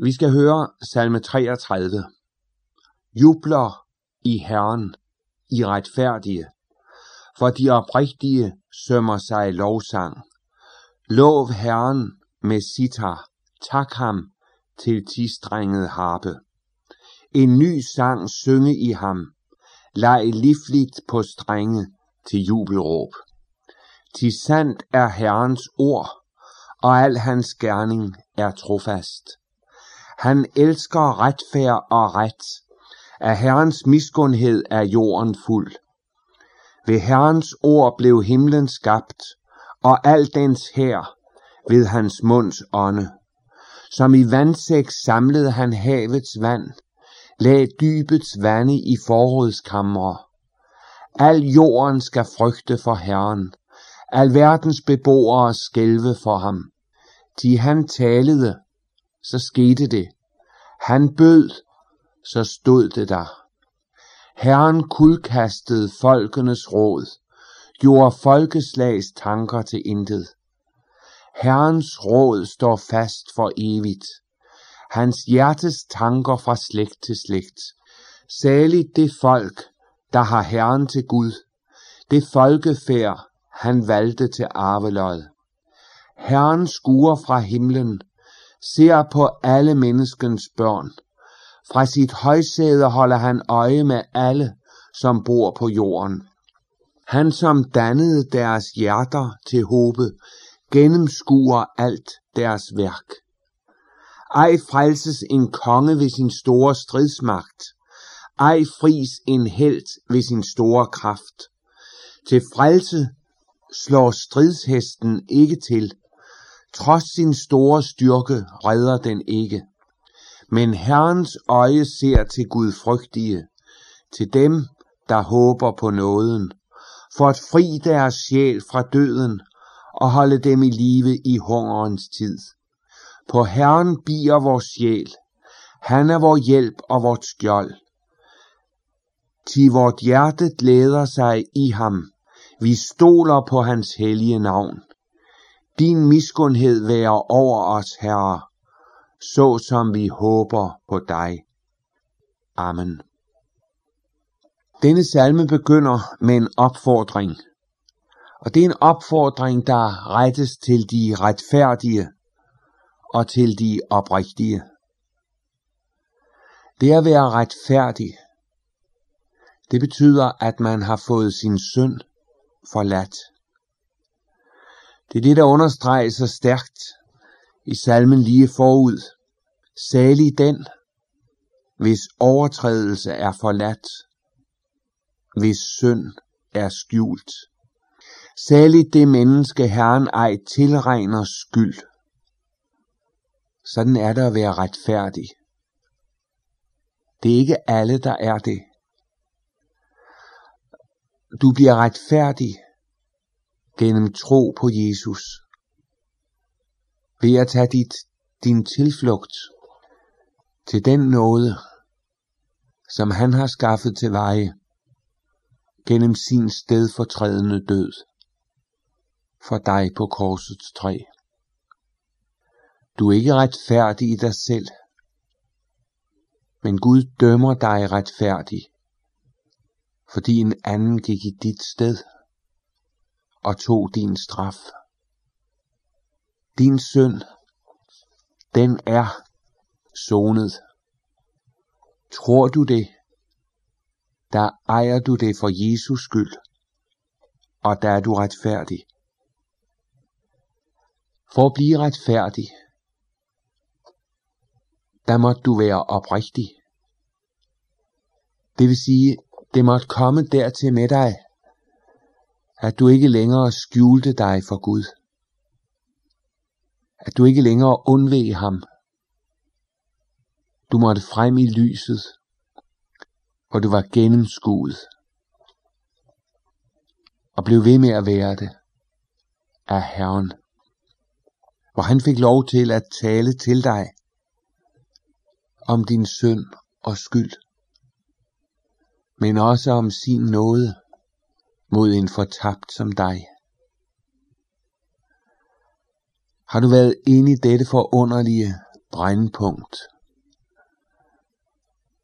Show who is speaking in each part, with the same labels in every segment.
Speaker 1: Vi skal høre salme 33. Jubler i Herren, i retfærdige, for de oprigtige sømmer sig lovsang. Lov Herren med sitar, tak ham til tistrenget harpe. En ny sang synge i ham, leg livligt på strenge til jubelråb. Til sandt er Herrens ord, og al hans gerning er trofast. Han elsker retfærd og ret. Af Herrens miskundhed er jorden fuld. Ved Herrens ord blev himlen skabt, og al dens her ved hans munds ånde. Som i vandsæk samlede han havets vand, lag dybets vande i forrådskamre. Al jorden skal frygte for Herren, al verdens beboere skælve for ham. De han talede, så skete det. Han bød, så stod det der. Herren kuldkastede folkenes råd, gjorde folkeslags tanker til intet. Herrens råd står fast for evigt. Hans hjertes tanker fra slægt til slægt. Særligt det folk, der har Herren til Gud. Det folkefærd, han valgte til arvelod. Herren skuer fra himlen, ser på alle menneskens børn. Fra sit højsæde holder han øje med alle, som bor på jorden. Han som dannede deres hjerter til håbe, gennemskuer alt deres værk. Ej frelses en konge ved sin store stridsmagt. Ej fris en helt ved sin store kraft. Til frelse slår stridshesten ikke til. Trods sin store styrke redder den ikke. Men Herrens øje ser til Gud frygtige, til dem, der håber på nåden, for at fri deres sjæl fra døden og holde dem i live i hungerens tid. På Herren bier vores sjæl. Han er vor hjælp og vort skjold. Til vort hjerte glæder sig i ham. Vi stoler på hans hellige navn. Din miskundhed være over os, Herre, så som vi håber på dig. Amen. Denne salme begynder med en opfordring. Og det er en opfordring, der rettes til de retfærdige og til de oprigtige. Det at være retfærdig, det betyder, at man har fået sin synd forladt. Det er det, der understreges så stærkt i salmen lige forud. Salig den, hvis overtrædelse er forladt, hvis synd er skjult. Særligt det menneske Herren ej tilregner skyld. Sådan er det at være retfærdig. Det er ikke alle, der er det. Du bliver retfærdig gennem tro på Jesus. Ved at tage dit, din tilflugt til den nåde, som han har skaffet til veje gennem sin stedfortrædende død for dig på korsets træ. Du er ikke retfærdig i dig selv, men Gud dømmer dig retfærdig, fordi en anden gik i dit sted og tog din straf. Din synd, den er sonet. Tror du det, der ejer du det for Jesus skyld, og der er du retfærdig. For at blive retfærdig, der måtte du være oprigtig. Det vil sige, det måtte komme dertil med dig, at du ikke længere skjulte dig for Gud. At du ikke længere undveg ham. Du måtte frem i lyset, hvor du var gennemskuet og blev ved med at være det af Herren hvor han fik lov til at tale til dig om din synd og skyld, men også om sin nåde mod en fortabt som dig. Har du været inde i dette forunderlige brændpunkt,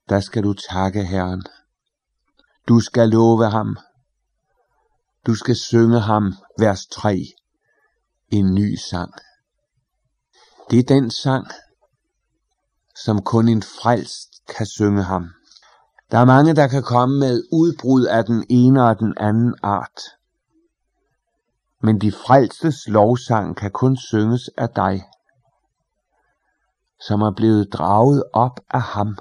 Speaker 1: der skal du takke Herren. Du skal love ham. Du skal synge ham, vers 3, en ny sang. Det er den sang, som kun en frelst kan synge ham. Der er mange, der kan komme med udbrud af den ene og den anden art. Men de frelstes lovsang kan kun synges af dig, som er blevet draget op af ham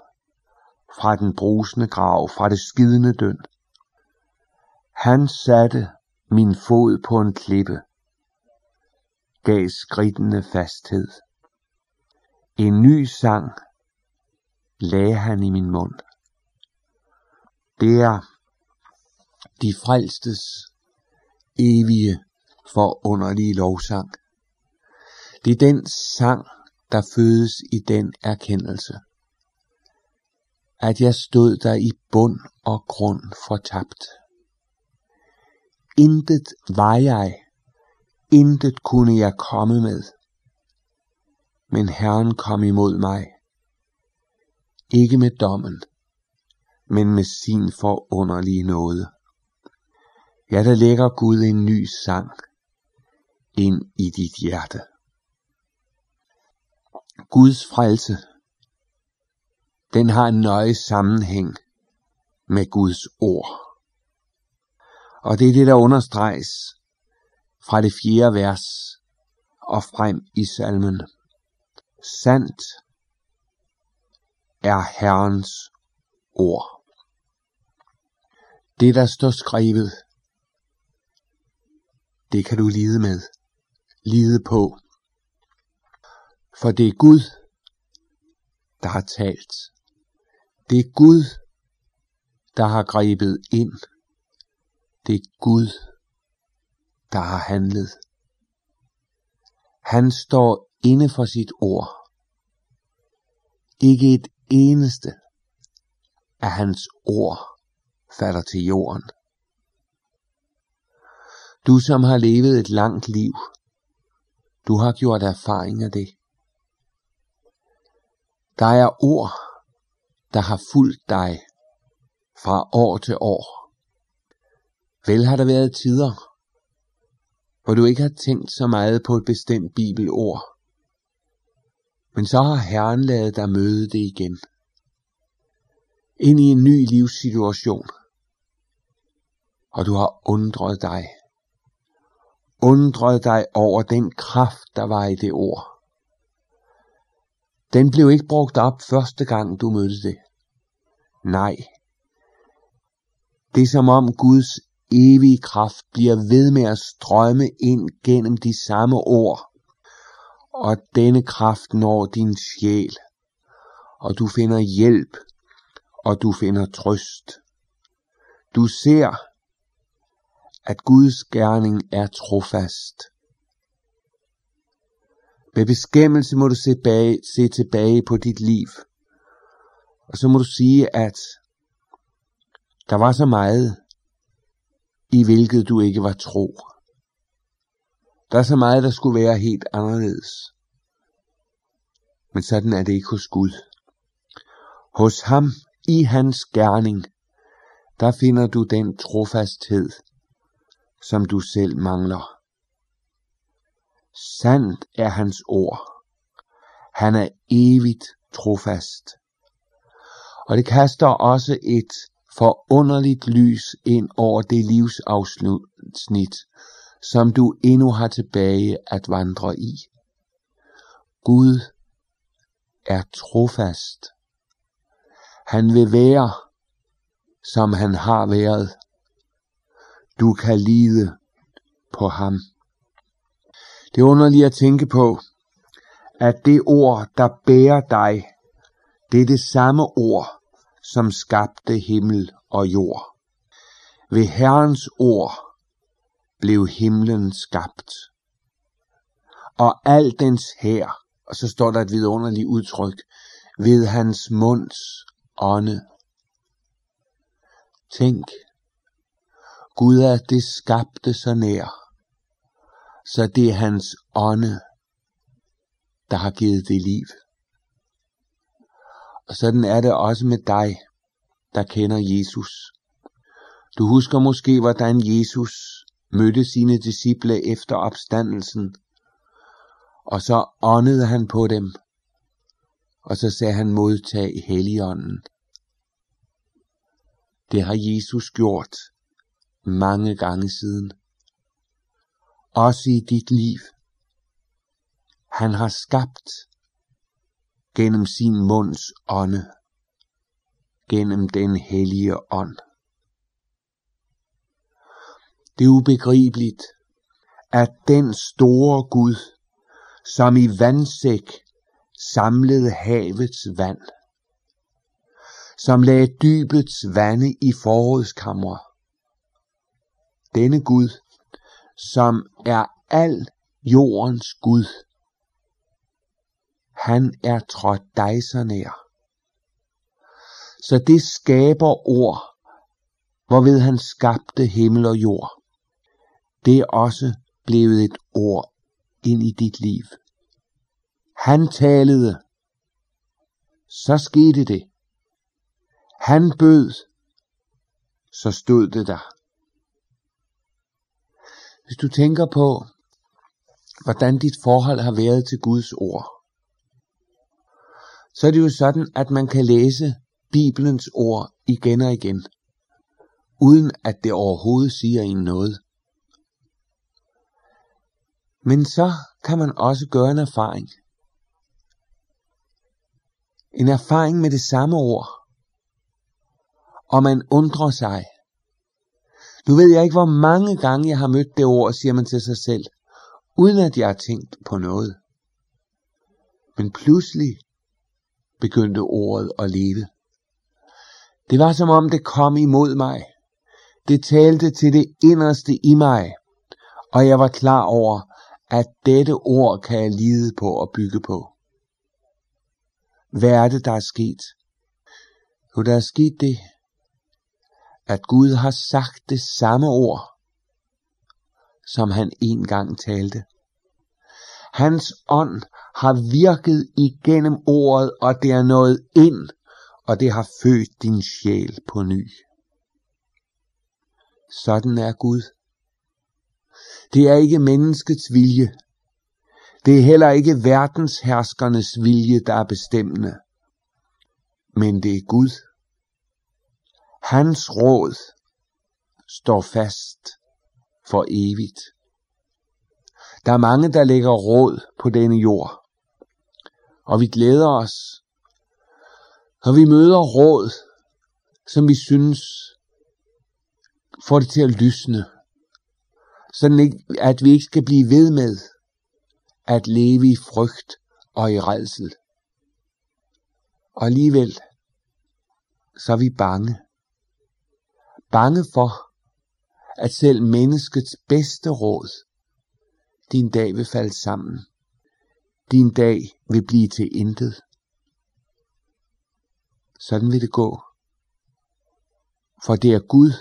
Speaker 1: fra den brusende grav, fra det skidende døn. Han satte min fod på en klippe, gav skridtende fasthed. En ny sang lagde han i min mund. Det er de frelstes evige forunderlige lovsang. Det er den sang, der fødes i den erkendelse, at jeg stod der i bund og grund fortabt. Intet var jeg, intet kunne jeg komme med, men Herren kom imod mig, ikke med dommen, men med sin forunderlige nåde. Ja, der lægger Gud en ny sang ind i dit hjerte. Guds frelse, den har en nøje sammenhæng med Guds ord. Og det er det, der understreges fra det fjerde vers og frem i salmen. Sandt er Herrens ord. Det, der står skrevet, det kan du lide med, lide på. For det er Gud, der har talt. Det er Gud, der har grebet ind. Det er Gud, der har handlet. Han står inde for sit ord. Ikke et eneste af hans ord falder til jorden. Du som har levet et langt liv, du har gjort erfaring af det. Der er ord, der har fulgt dig fra år til år. Vel har der været tider, hvor du ikke har tænkt så meget på et bestemt bibelord. Men så har Herren lavet dig møde det igen. Ind i en ny livssituation. Og du har undret dig. Undret dig over den kraft, der var i det ord. Den blev ikke brugt op første gang, du mødte det. Nej. Det er som om Guds evige kraft bliver ved med at strømme ind gennem de samme ord. Og denne kraft når din sjæl, og du finder hjælp, og du finder trøst. Du ser, at Guds gerning er trofast. Med beskæmmelse må du se, bag, se tilbage på dit liv. Og så må du sige, at der var så meget, i hvilket du ikke var tro. Der er så meget, der skulle være helt anderledes. Men sådan er det ikke hos Gud. Hos ham, i hans gerning, der finder du den trofasthed, som du selv mangler. Sandt er hans ord. Han er evigt trofast. Og det kaster også et forunderligt lys ind over det livsafsnit, som du endnu har tilbage at vandre i. Gud er trofast. Han vil være, som han har været. Du kan lide på ham. Det er underligt at tænke på, at det ord, der bærer dig, det er det samme ord, som skabte himmel og jord. Ved Herrens ord blev himlen skabt. Og al dens her, og så står der et vidunderligt udtryk, ved hans munds ånde. Tænk, Gud er det skabte så nær, så det er hans ånde, der har givet det liv. Og sådan er det også med dig, der kender Jesus. Du husker måske, hvordan Jesus mødte sine disciple efter opstandelsen, og så åndede han på dem, og så sagde han modtag Helligånden. Det har Jesus gjort mange gange siden. Også i dit liv. Han har skabt gennem sin munds ånde, gennem den hellige ånd. Det er ubegribeligt, at den store Gud, som i vandsæk samlede havets vand, som lagde dybets vande i forrådskammer. Denne Gud, som er al jordens Gud, han er trådt dig så nær. Så det skaber ord, hvorved han skabte himmel og jord. Det er også blevet et ord ind i dit liv. Han talede, så skete det. Han bød, så stod det der. Hvis du tænker på, hvordan dit forhold har været til Guds ord, så er det jo sådan, at man kan læse Bibelens ord igen og igen, uden at det overhovedet siger en noget. Men så kan man også gøre en erfaring. En erfaring med det samme ord. Og man undrer sig. Nu ved jeg ikke, hvor mange gange jeg har mødt det ord, siger man til sig selv, uden at jeg har tænkt på noget. Men pludselig begyndte ordet at leve. Det var som om det kom imod mig. Det talte til det inderste i mig, og jeg var klar over, at dette ord kan jeg lide på og bygge på. Hvad er det, der er sket? Jo, der er sket det, at Gud har sagt det samme ord, som han engang talte. Hans ånd har virket igennem ordet, og det er nået ind, og det har født din sjæl på ny. Sådan er Gud. Det er ikke menneskets vilje. Det er heller ikke verdensherskernes vilje, der er bestemmende. Men det er Gud. Hans råd står fast for evigt. Der er mange, der lægger råd på denne jord. Og vi glæder os, når vi møder råd, som vi synes får det til at lysne. Sådan at vi ikke skal blive ved med at leve i frygt og i redsel. Og alligevel, så er vi bange. Bange for, at selv menneskets bedste råd din dag vil falde sammen. Din dag vil blive til intet. Sådan vil det gå. For det er Gud,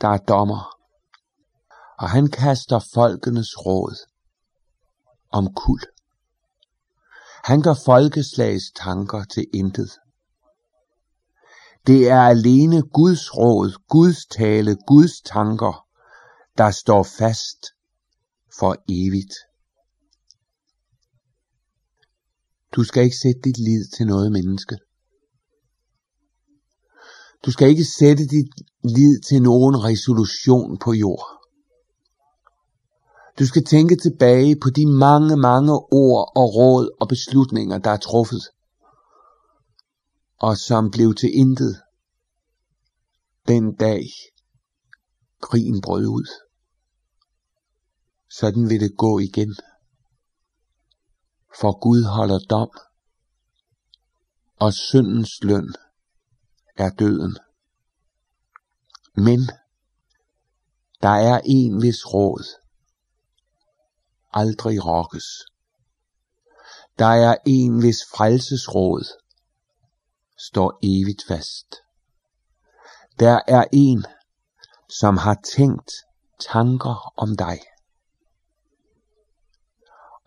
Speaker 1: der er dommer, og han kaster folkenes råd om kul. Han gør folkeslagets tanker til intet. Det er alene Guds råd, Guds tale, Guds tanker, der står fast for evigt. Du skal ikke sætte dit lid til noget menneske. Du skal ikke sætte dit lid til nogen resolution på jord. Du skal tænke tilbage på de mange, mange ord og råd og beslutninger, der er truffet, og som blev til intet den dag krigen brød ud. Sådan vil det gå igen. For Gud holder dom, og syndens løn er døden. Men der er en vis råd aldrig rokkes. Der er en vis frelsesråd står evigt fast. Der er en, som har tænkt tanker om dig.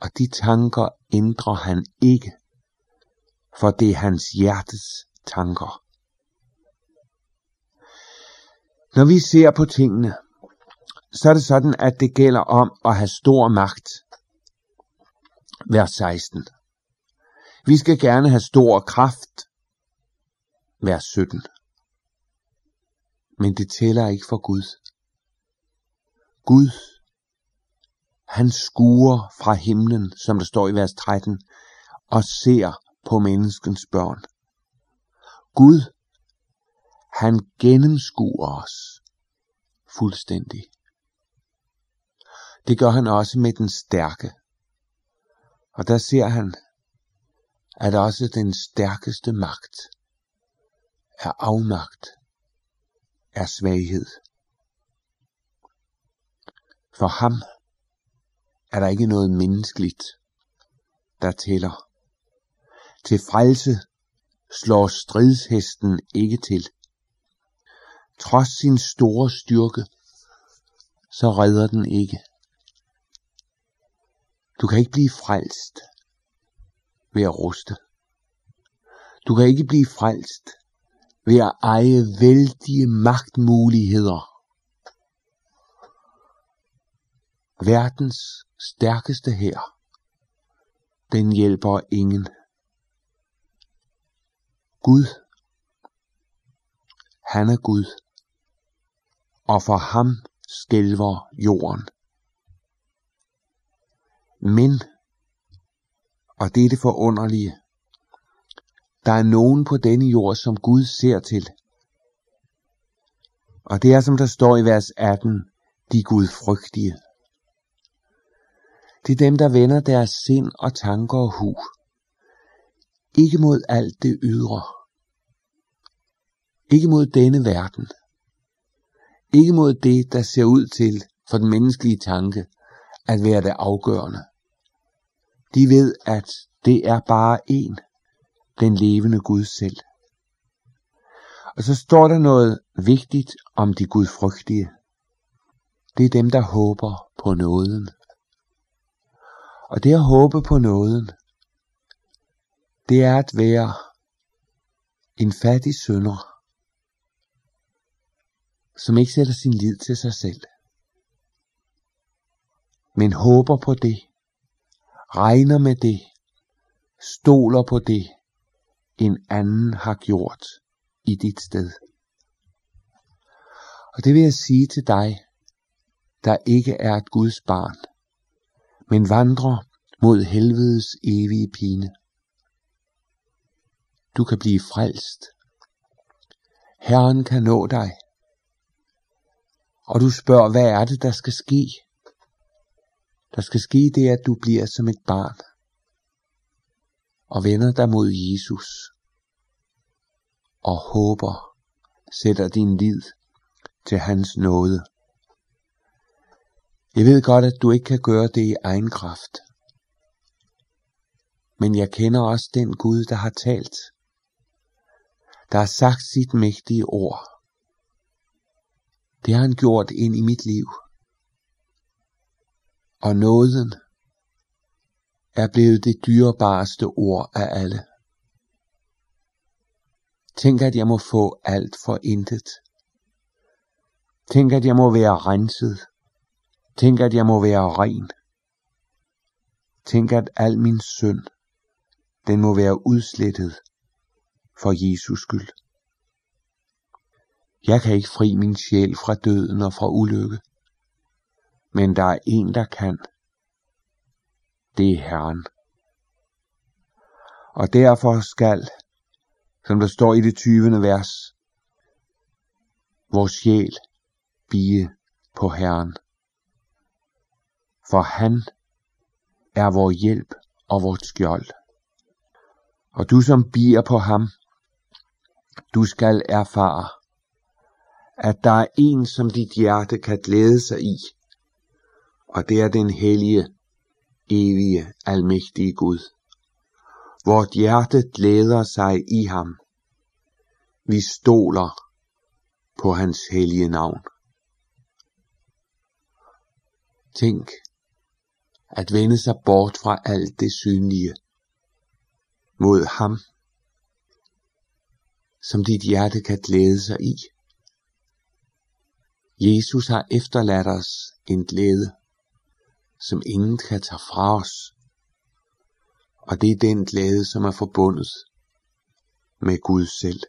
Speaker 1: Og de tanker ændrer han ikke, for det er hans hjertes tanker. Når vi ser på tingene, så er det sådan, at det gælder om at have stor magt. Vers 16. Vi skal gerne have stor kraft. Vers 17. Men det tæller ikke for Gud. Gud, han skuer fra himlen, som der står i vers 13, og ser på menneskens børn. Gud, han gennemskuer os fuldstændig. Det gør han også med den stærke. Og der ser han, at også den stærkeste magt er afmagt, er svaghed. For ham er der ikke noget menneskeligt, der tæller. Til frelse slår stridshesten ikke til. Trods sin store styrke, så redder den ikke. Du kan ikke blive frelst ved at ruste. Du kan ikke blive frelst ved at eje vældige magtmuligheder. Verdens stærkeste her, den hjælper ingen. Gud, han er Gud, og for ham skælver jorden. Men, og det er det forunderlige, der er nogen på denne jord, som Gud ser til. Og det er som der står i vers 18, de gudfrygtige. Det er dem, der vender deres sind og tanker og hu. Ikke mod alt det ydre. Ikke mod denne verden. Ikke mod det, der ser ud til for den menneskelige tanke at være det afgørende. De ved, at det er bare en, den levende Gud selv. Og så står der noget vigtigt om de gudfrygtige. Det er dem, der håber på nåden. Og det at håbe på nåden, det er at være en fattig sønder, som ikke sætter sin lid til sig selv, men håber på det, regner med det, stoler på det, en anden har gjort i dit sted. Og det vil jeg sige til dig, der ikke er et Guds barn, men vandrer mod helvedes evige pine. Du kan blive frelst. Herren kan nå dig. Og du spørger, hvad er det, der skal ske? Der skal ske det, at du bliver som et barn og vender dig mod Jesus og håber, sætter din lid til hans nåde. Jeg ved godt, at du ikke kan gøre det i egen kraft. Men jeg kender også den Gud, der har talt. Der har sagt sit mægtige ord. Det har han gjort ind i mit liv. Og nåden er blevet det dyrebareste ord af alle. Tænk, at jeg må få alt for intet. Tænk, at jeg må være renset. Tænk, at jeg må være ren. Tænk, at al min synd, den må være udslettet for Jesus skyld. Jeg kan ikke fri min sjæl fra døden og fra ulykke, men der er en, der kan. Det er Herren. Og derfor skal, som der står i det 20. vers, vores sjæl bie på Herren. For han er vor hjælp og vores skjold. Og du som bier på ham, du skal erfare, at der er en, som dit hjerte kan glæde sig i, og det er den hellige, evige, almægtige Gud. Vort hjerte glæder sig i ham. Vi stoler på hans hellige navn. Tænk, at vende sig bort fra alt det synlige, mod ham, som dit hjerte kan glæde sig i. Jesus har efterladt os en glæde, som ingen kan tage fra os. Og det er den glæde, som er forbundet med Gud selv.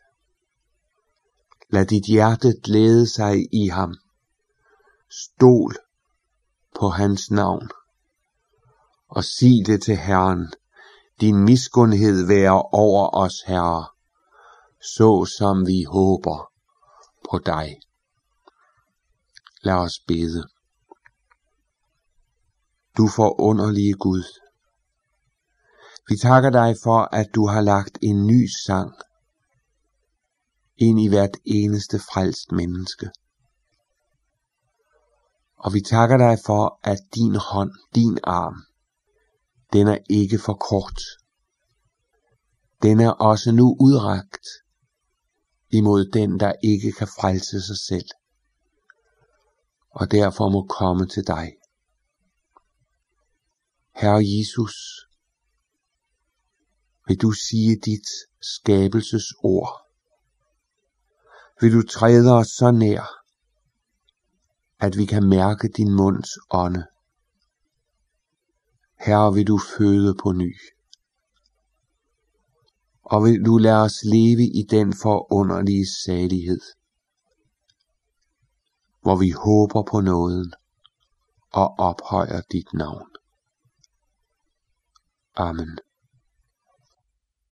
Speaker 1: Lad dit hjerte glæde sig i ham. Stol på hans navn. Og sig det til Herren. Din miskundhed være over os, Herre, så som vi håber på dig. Lad os bede. Du forunderlige Gud. Vi takker dig for, at du har lagt en ny sang ind i hvert eneste frelst menneske. Og vi takker dig for, at din hånd, din arm, den er ikke for kort. Den er også nu udragt imod den, der ikke kan frelse sig selv, og derfor må komme til dig. Herre Jesus, vil du sige dit skabelses ord? Vil du træde os så nær, at vi kan mærke din munds ånde? Herre, vil du føde på ny? Og vil du lade os leve i den forunderlige salighed, hvor vi håber på nåden og ophøjer dit navn. Amen.